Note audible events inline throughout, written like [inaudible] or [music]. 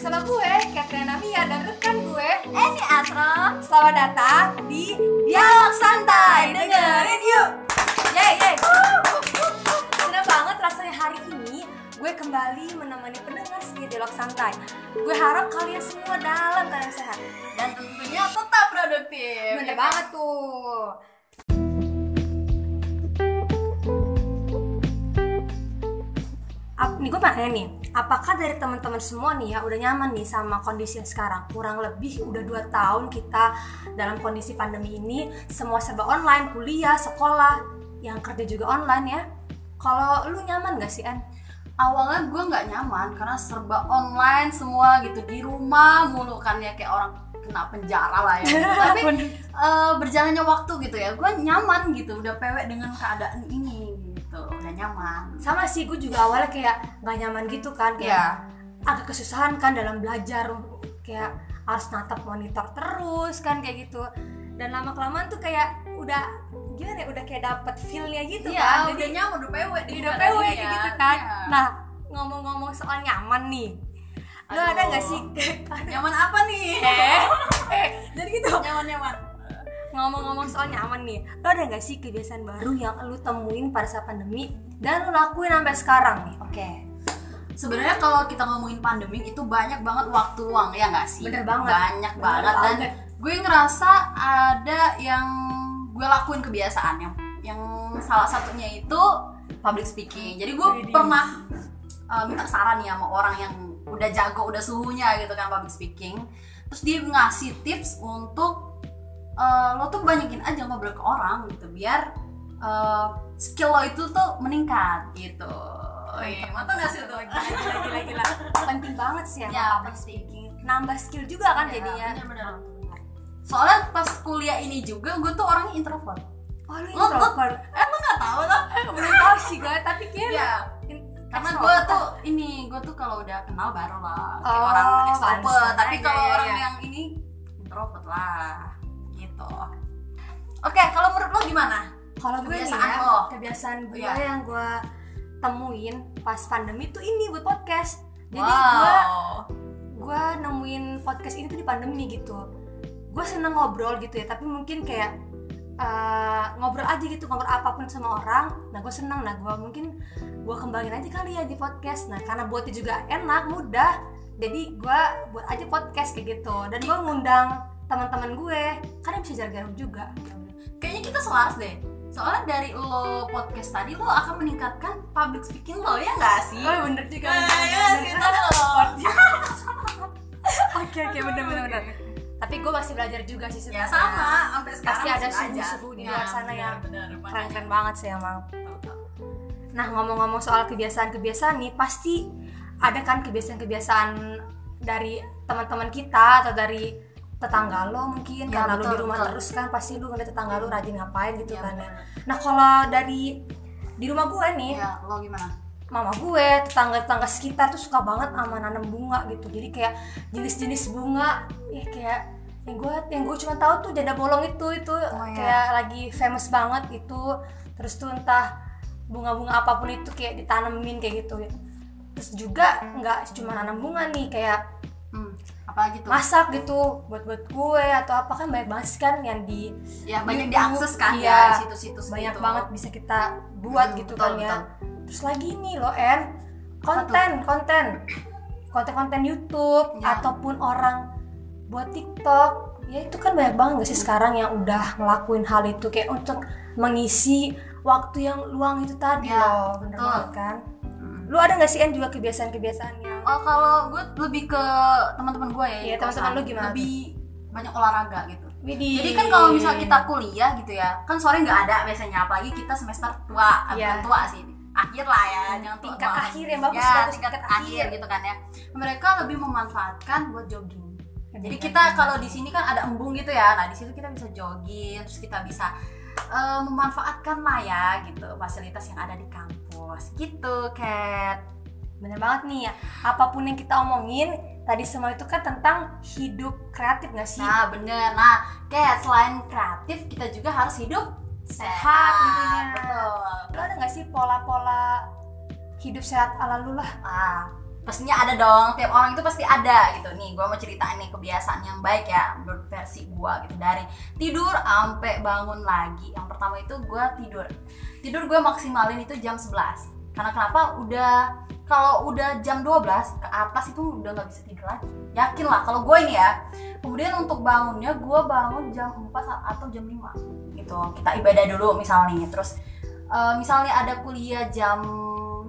Bersama gue, Katrina Mia dan rekan gue Esi Asro. Selamat datang di Dialog Santai. Dengerin yuk. Yeay, yeay Senang banget rasanya hari ini Gue kembali menemani pendengar setia Dialog Santai. Gue harap kalian semua dalam keadaan sehat. Dan tentunya tetap produktif. Bener banget tuh nih gue pengen nih, apakah dari teman-teman semua nih ya udah nyaman nih sama kondisi yang sekarang? Kurang lebih udah 2 tahun kita dalam kondisi pandemi ini, semua serba online, kuliah, sekolah, yang kerja juga online ya. Kalau lu nyaman gak sih An? Awalnya gue nggak nyaman karena serba online semua gitu Di rumah mulu kan ya kayak orang kena penjara lah ya [laughs] Tapi eh, berjalannya waktu gitu ya Gue nyaman gitu udah pewek dengan keadaan ini Udah nyaman Sama sih, gue juga awalnya kayak gak nyaman gitu kan kayak Iya. agak kesusahan kan dalam belajar kayak harus natap monitor terus kan kayak gitu dan lama kelamaan tuh kayak udah gimana ya udah kayak dapet feelnya gitu kan Iya, udah nyaman, udah pewek di udah ini kayak ya. gitu kan Iya. nah ngomong-ngomong soal nyaman nih lo Aduh. ada gak sih Nyaman apa nih? eh eh [laughs] jadi ngomong-ngomong soal nyaman nih lo ada gak sih kebiasaan baru yang lo temuin pada saat pandemi dan lo lakuin sampai sekarang nih Oke. Sebenarnya kalau kita ngomongin pandemi itu banyak banget waktu luang ya nggak sih? Bener banget. Banyak Bener banget dan banget. gue ngerasa ada yang gue lakuin kebiasaan yang yang salah satunya itu public speaking. Jadi gue pernah uh, minta saran ya sama orang yang udah jago, udah suhunya gitu kan public speaking. Terus dia ngasih tips untuk uh, lo tuh banyakin aja ngobrol ke orang gitu biar uh, skill lo itu tuh meningkat gitu. Wih, mantap gak sih tuh? gila gila gila penting banget sih emang Ya, public speaking nambah skill juga kan Ya, jadinya bener-bener. Soalnya pas kuliah ini juga gue tuh orangnya introvert. oh lu introvert lo gak tau lah? belum tahu sih gue tapi kayak Ya, in- karena gue tuh ini gue tuh kalau udah kenal baru lah kayak Oh, orang extrovert. Tapi aja, kalau ya, orang ya. yang ini introvert lah, gitu. Oke, kalau menurut lo gimana? kalau gue nih kebiasaan ya, lo. kebiasaan gue Iya. yang gue temuin pas pandemi tuh ini buat podcast jadi gue wow. gue nemuin podcast ini tuh di pandemi gitu gue seneng ngobrol gitu ya tapi mungkin kayak eh, ngobrol aja gitu ngobrol apa pun sama orang nah gue seneng nah gue mungkin gue kembangin aja kali ya di podcast nah karena buatnya juga enak mudah jadi gue buat aja podcast kayak gitu dan gue ngundang teman-teman gue. Karena bisa jarak-jarak juga. Kayaknya kita selaras deh. Soalnya dari lo podcast tadi lo akan meningkatkan public speaking lo ya nggak sih? oh bener juga. Eh, ya lo. oke oke bener bener bener. tapi gue masih belajar juga sih Ya sebenarnya. sama, sampai sekarang Pasti ada suhu-suhu di Ya, luar sana benar, yang keren-keren banget sih emang. Nah ngomong-ngomong soal kebiasaan-kebiasaan nih pasti ada kan kebiasaan-kebiasaan dari teman-teman kita atau dari tetangga lo mungkin Ya, karena lo di rumah betul. terus kan pasti lu ngeliat tetangga lo rajin ngapain gitu Iya, kan ya. Nah kalau dari di rumah gue nih Ya, lo gimana? mama gue tetangga-tetangga sekitar tuh suka banget sama nanam bunga gitu jadi kayak jenis-jenis bunga ya kayak yang gue yang gue cuma tahu tuh janda bolong itu itu iya. kayak lagi famous banget itu terus tuh entah bunga-bunga apa pun itu kayak ditanemin kayak gitu terus juga nggak cuma nanam bunga nih kayak Hmm, apalagi tuh? masak gitu buat buat gue atau apa kan banyak banget kan yang di ya banyak diakses kan iya. ya situs-situs banyak gitu. banget bisa kita buat Hmm, gitu betul, kan ya betul. terus lagi nih loh En konten konten konten-konten YouTube Ya. ataupun orang buat TikTok ya itu kan banyak banget gak sih sekarang yang udah ngelakuin hal itu kayak untuk mengisi waktu yang luang itu tadi Ya, loh bener betul. banget kan. Lu ada gak sih En juga kebiasaan-kebiasaan yang Oh kalau gue lebih ke teman-teman gue ya. Di teman-teman lu gimana Lebih banyak olahraga gitu. Widih. Jadi kan kalau misal kita kuliah gitu ya, kan sore nggak ada biasanya, apalagi kita semester tua, eh, Iya. tua sih, akhir lah ya, jangan tua Tingkat banget. akhir yang bagus, ya, bagus, tingkat, tingkat akhir. akhir. gitu kan ya. Mereka lebih memanfaatkan buat jogging. Jadi kita kalau di sini kan ada embung gitu ya, nah di situ kita bisa jogging, terus kita bisa eh, memanfaatkan lah ya gitu fasilitas yang ada di kampus gitu, Kat. Bener banget nih ya. Apa pun yang kita omongin tadi semua itu kan tentang hidup kreatif gak sih? Nah bener, nah kayak selain kreatif kita juga harus hidup Sehat tentunya. Betul. Lo ada gak sih pola-pola hidup sehat ala lu lah? Ah, pastinya ada dong tiap orang itu pasti ada gitu. Nih gue mau ceritain nih kebiasaan yang baik ya menurut versi gue gitu. Dari tidur sampai bangun lagi. Yang pertama itu gue tidur. Tidur gue maksimalin itu jam 11 karena kenapa? Udah kalau udah jam 12 ke atas itu udah nggak bisa tidur lagi. Yakin lah kalau gue ini ya. Kemudian untuk bangunnya gue bangun jam 4 atau jam 5 gitu kita ibadah dulu misalnya. Terus uh, misalnya ada kuliah jam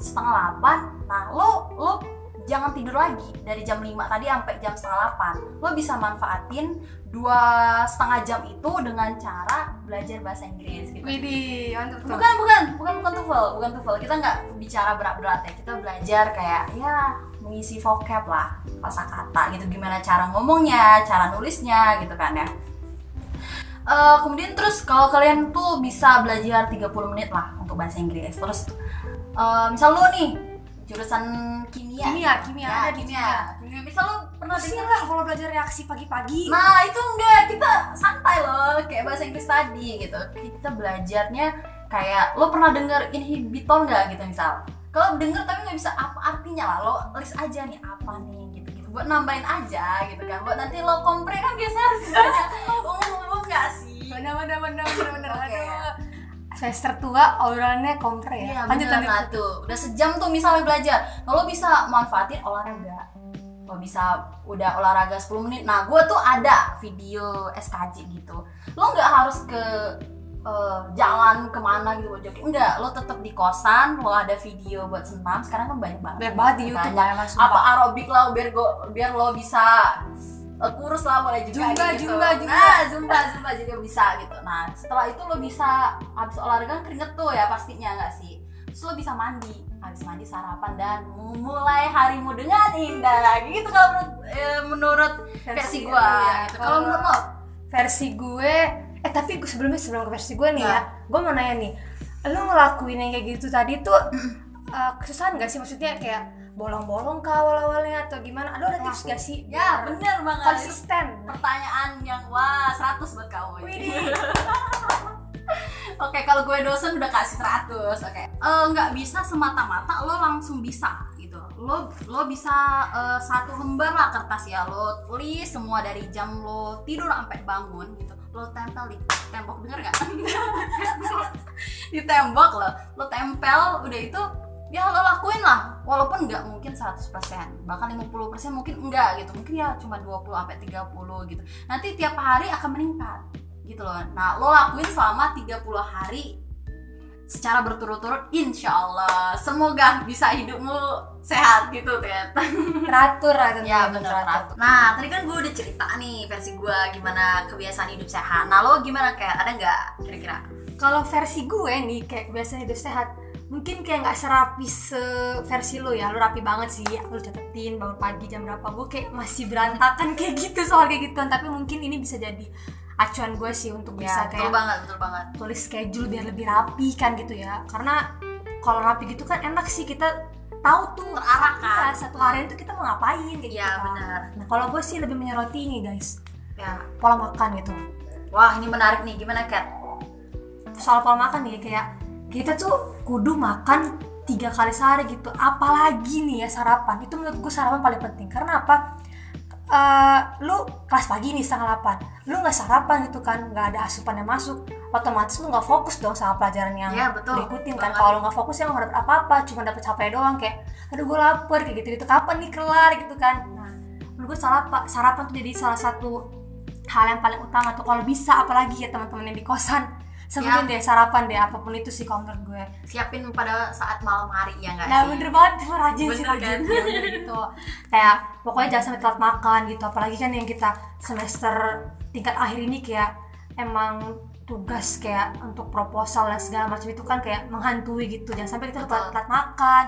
setengah 8 nah lo lo jangan tidur lagi dari jam 5 tadi sampai jam setengah 8 lo bisa manfaatin dua setengah jam itu dengan cara belajar bahasa Inggris gitu. Widih, mantap tuh. bukan bukan bukan bukan TOEFL bukan TOEFL. Kita nggak bicara berat-berat ya kita belajar kayak ya mengisi vocab lah kata gitu gimana cara ngomongnya cara nulisnya gitu kan ya. Uh, kemudian terus kalau kalian tuh bisa belajar 30 menit lah untuk bahasa Inggris. Terus uh, misal lu nih jurusan kimia Kimia, kimia, ya, ada kimia kimia misal lu pernah dengar lah kalau belajar reaksi pagi-pagi. Nah itu enggak, kita santai loh Kayak bahasa Inggris tadi gitu Kita belajarnya kayak Lo pernah denger inhibitor nggak gitu misal Kalau denger tapi nggak bisa apa artinya lah Lo list aja nih apa nih gitu-gitu Buat nambahin aja gitu kan Buat nanti lo kompre kan biasa harusnya [laughs] Umum-umum nggak sih? Bener bener bener bener bener. Oke. Aduh. Semester tua obrolannya kontra ya. Iya lanjut lanjut. nah tuh Udah sejam tuh misalnya belajar Lo bisa manfaatin olahraga Lo bisa udah olahraga 10 menit Nah gue tuh ada video SKJ gitu Lo nggak harus ke eh, jalan ke mana gitu buat jogging Enggak, lo tetap di kosan Lo ada video buat senam Sekarang kan banyak banget Banyak banget di YouTube Banyak. ya. Apa aerobik lah biar go, biar lo bisa eh, kurus lah boleh juga Zumba, gitu. zumba, zumba. Nah, zumba zumba juga bisa gitu. Nah, setelah itu lo bisa habis olahraga kan keringet tuh ya pastinya nggak sih? Terus lo bisa mandi, habis mandi sarapan dan memulai harimu dengan indah. Gitu kalau menurut eh, menurut versi gua ya. gitu. Kalau menurut lo versi gue eh tapi gue sebelumnya sebelum ke versi gue nih Nah. ya gue mau nanya nih lo ngelakuin yang kayak gitu tadi tuh [clears throat] eh, kesusahan gak sih maksudnya kayak bolong-bolong kah awal-awalnya atau gimana aduh ada tips gak sih ya bener banget. konsisten Pertanyaan yang wah 100 buat kamu. [laughs] Oke, kalau gue dosen udah kasih 100. Oke. Eh, nggak bisa semata-mata lo langsung bisa gitu. Lo lo bisa eh, satu lembar lah kertas ya. Lo tulis semua dari jam lo tidur sampai bangun gitu. Lo tempel di tembok denger nggak? [laughs] di tembok lo. Lo tempel udah itu ya lo lakuin lah. Walaupun nggak mungkin 100% bahkan 50% mungkin enggak gitu. Mungkin ya cuma 20 sampai 30 gitu. Nanti tiap hari akan meningkat gitu loh. Nah lo lakuin selama 30 hari secara berturut-turut insya Allah semoga bisa hidupmu sehat gitu ternyata [laughs] teratur lah tentunya ya bener teratur. nah tadi kan gue udah cerita nih versi gue gimana kebiasaan hidup sehat. Nah lo gimana kayak ada nggak kira-kira? Kalau versi gue nih kayak kebiasaan hidup sehat mungkin kayak nggak serapi se versi lo ya lo rapi banget sih lo catetin bangun pagi jam berapa gue kayak masih berantakan [laughs] kayak gitu soal kayak gituan. Tapi mungkin ini bisa jadi acuan gue sih untuk bisa ya betul kayak banget betul banget. tulis schedule biar lebih rapi kan gitu ya. Karena kalau rapi gitu kan enak sih kita tahu tuh Terarahkan. iya, satu hari itu kita mau ngapain kayak Iya, gitu kan. benar. nah kalau gue sih lebih menyoroti ini guys. Ya. Pola makan gitu. Wah ini menarik nih. Gimana Kat? Soal pola makan nih kayak kita tuh kudu makan tiga kali sehari gitu. Apalagi nih ya sarapan. Itu menurut gue sarapan paling penting. Karena apa? Eh, lu kelas pagi nih setengah delapan. Lu nggak sarapan gitu kan. Nggak ada asupan yang masuk. Otomatis lu nggak fokus dong sama pelajaran yang Iya, betul. diikutin kan. Kalau lu nggak fokus ya nggak dapet apa-apa. Cuma dapet capek doang kayak aduh gue lapar kayak gitu gitu kapan nih kelar? gitu kan. Nah menurut gue sarapan sarapan tuh jadi salah satu hal yang paling utama tuh kalau bisa. Apalagi ya teman-teman yang di kosan sebutin deh sarapan deh apa pun itu sih kalau menurut gue. Siapin pada saat malam hari ya nggak nah sih? bener banget rajin sih Bener rajin kan? Ya, gitu. Kayak pokoknya jangan sampai telat makan gitu. Apalagi kan yang kita semester tingkat akhir ini kayak emang tugas kayak untuk proposal dan segala macam itu kan kayak menghantui gitu. Jangan sampai kita telat, telat makan.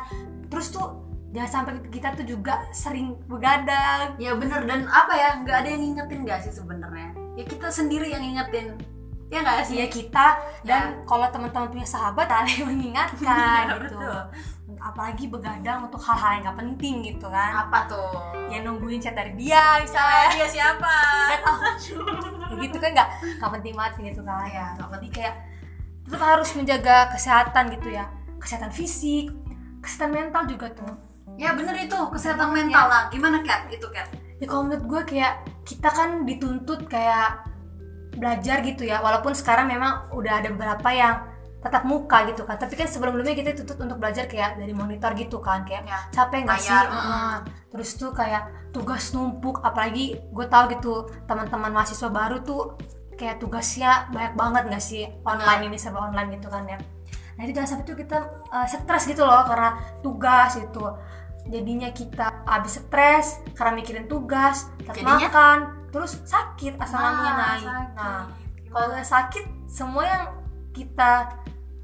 Terus tuh jangan sampai kita tuh juga sering begadang. Ya bener dan apa ya nggak ada yang ngingetin gak sih sebenarnya? Ya kita sendiri yang ngingetin ya nggak sih? Ya kita. Dan kalau teman-teman punya sahabat ada yang mengingatkan Iya, [laughs] gitu. betul. apalagi begadang untuk hal-hal yang gak penting gitu kan. Apa tuh? Ya nungguin chat dari dia misalnya. Dia siapa? Tahu. Kayak gitu kan nggak nggak penting banget gitu kan. Gitu. jadi kayak tetap harus menjaga kesehatan gitu ya. Kesehatan fisik kesehatan mental juga tuh. Ya bener itu. Kesehatan mental lah. Gimana cat itu cat ya kalau menurut gue kayak kita kan dituntut kayak belajar gitu ya walaupun sekarang memang udah ada beberapa yang tetap muka gitu kan. Tapi kan sebelum-sebelumnya kita dituntut untuk belajar kayak dari monitor gitu kan kayak Ya. capek nggak sih? Heeh. terus tuh kayak tugas numpuk apalagi gue tahu gitu teman-teman mahasiswa baru tuh kayak tugasnya banyak banget nggak sih? Online ini serba online gitu kan ya. Nah itu jangan sampai tuh kita uh, stres gitu loh karena tugas itu jadinya kita habis stres karena mikirin tugas terus Jadinya? makan terus sakit asam lambungnya Nah, naik sakit. nah kalau udah sakit semua yang kita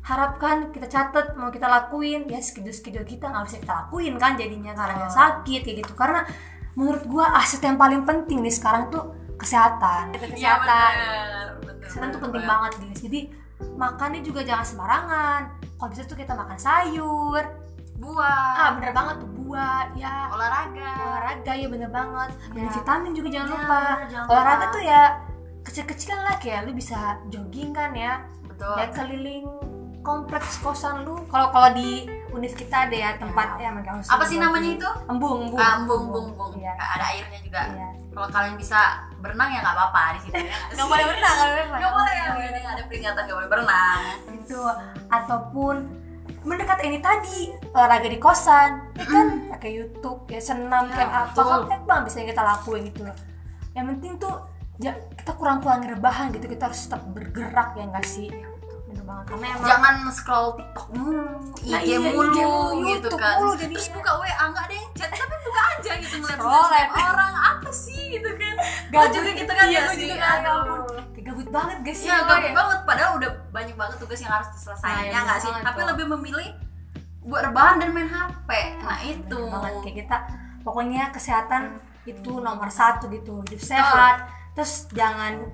harapkan kita catat mau kita lakuin ya schedule schedule kita nggak bisa kita lakuin kan jadinya karena Oh. sakit kayak gitu. Karena menurut gua aset yang paling penting nih sekarang tuh kesehatan. Iya, kesehatan. Bener, bener, kesehatan tuh bener penting banget guys jadi makannya juga jangan sembarangan. Kalau bisa tuh kita makan sayur buah. Ah bener banget tuh buah ya. Olahraga. Olahraga ya bener banget. Ya. vitamin juga jangan Ya, lupa. jangan olahraga lupa. tuh ya kecil-kecilan lah kayak lu bisa jogging kan ya. Betul. Ya keliling kompleks kosan lu. Kalau kalau di univ kita ada ya tempat ya, harus apa sih namanya itu? embung embung. Ah, embung embung embung. Iya. ada airnya juga. Iya. kalau kalian bisa berenang ya nggak apa-apa di situ ya nggak [laughs] boleh berenang nggak boleh nggak boleh ya ada peringatan nggak boleh berenang. Itu ataupun mendekat ini tadi olahraga di kosan ya kan? Pakai YouTube ya senam Ya, kayak apa kan banyak banget bisa kita lakuin gitu loh. Yang penting tuh ja- kita kurang-kurangin rebahan gitu kita harus tetap bergerak ya nggak sih? Bener banget. Karena emang jangan scroll TikTok mulu, IG, Nah, iya, mulu, IG mulu, gitu YouTube kan. mulu jadinya. Terus buka WA nggak ada yang chat, tapi buka aja gitu ngeliat Scroll, ya. orang apa sih gitu kan. Gak juga gitu kan iya, ya sih. juga kayak, gabut banget guys. Iya gabut banget, padahal udah banget banget tugas yang harus diselesaikan Nah, ya iya, nggak sih. Tapi lebih memilih buat rebahan dan main HP. Nah itu. Bener banget. Kayak kita pokoknya kesehatan itu nomor satu gitu. Hidup sehat. Terus jangan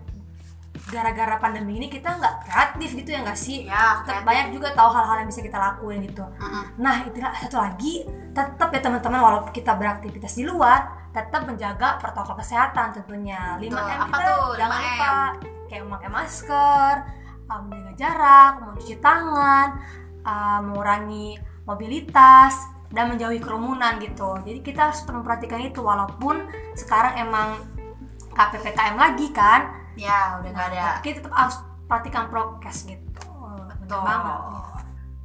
gara-gara pandemi ini kita nggak kreatif gitu ya nggak sih? Ya, tetap banyak juga tahu hal-hal yang bisa kita lakuin gitu. Mm-mm. nah itu satu lagi tetap ya teman-teman walaupun kita beraktivitas di luar tetap menjaga protokol kesehatan tentunya. 5 Betul. M kita tuh, jangan 5M? lupa kayak memakai masker uh, menjaga jarak mencuci tangan uh, mengurangi mobilitas dan menjauhi kerumunan gitu jadi kita harus tetap memperhatikan itu walaupun sekarang emang KPPKM lagi kan Ya udah nggak ada. kita tetap harus perhatikan prokes gitu Betul. banget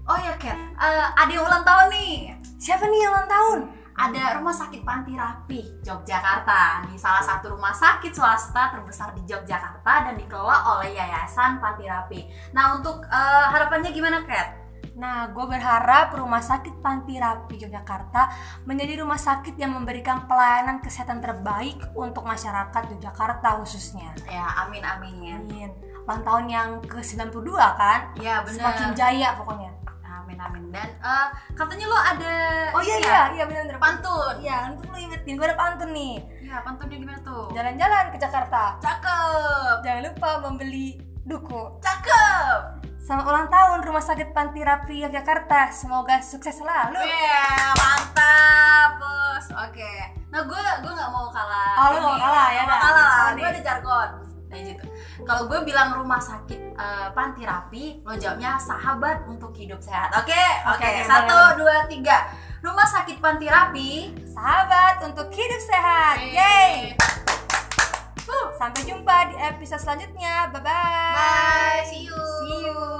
Oh ya Kat, Eh, ada yang ulang tahun nih. siapa nih yang ulang tahun ada rumah sakit Panti Rapih Yogyakarta di salah satu rumah sakit swasta terbesar di Yogyakarta dan dikelola oleh Yayasan Panti Rapih. Nah untuk eh, harapannya gimana Kat? Nah, gue berharap Rumah Sakit Panti Rapi Yogyakarta menjadi rumah sakit yang memberikan pelayanan kesehatan terbaik untuk masyarakat Yogyakarta khususnya. Ya amin amin. Amin. Ulang tahun yang ke-92 kan? Ya benar. Semakin jaya pokoknya. Amin. Dan eh, katanya lo ada Oh iya iya, ya, iya benar-benar. pantun. Iya, untuk lu ingetin gue ada pantun nih. Ya pantunnya gimana tuh? Jalan-jalan ke Jakarta. Cakep. Jangan lupa membeli duku. Cakep. Selamat ulang tahun Rumah Sakit Panti Rapi Yogyakarta. Semoga sukses selalu. Iya, mantap, bos. Oke. Nah, gue gue nggak mau kalah. Oh, lu nggak mau kalah, ya mau kalah. Apa Gue ada jargon. Nah, gitu. Kalau gue bilang rumah sakit eh, panti rapi, lo jawabnya sahabat untuk hidup sehat. Oke, oke. Oke, oke, Satu, boleh. dua, tiga. Rumah sakit panti rapi. Sahabat untuk hidup sehat. Yeay. Sampai jumpa di episode selanjutnya. Bye-bye. Bye. See you. See you.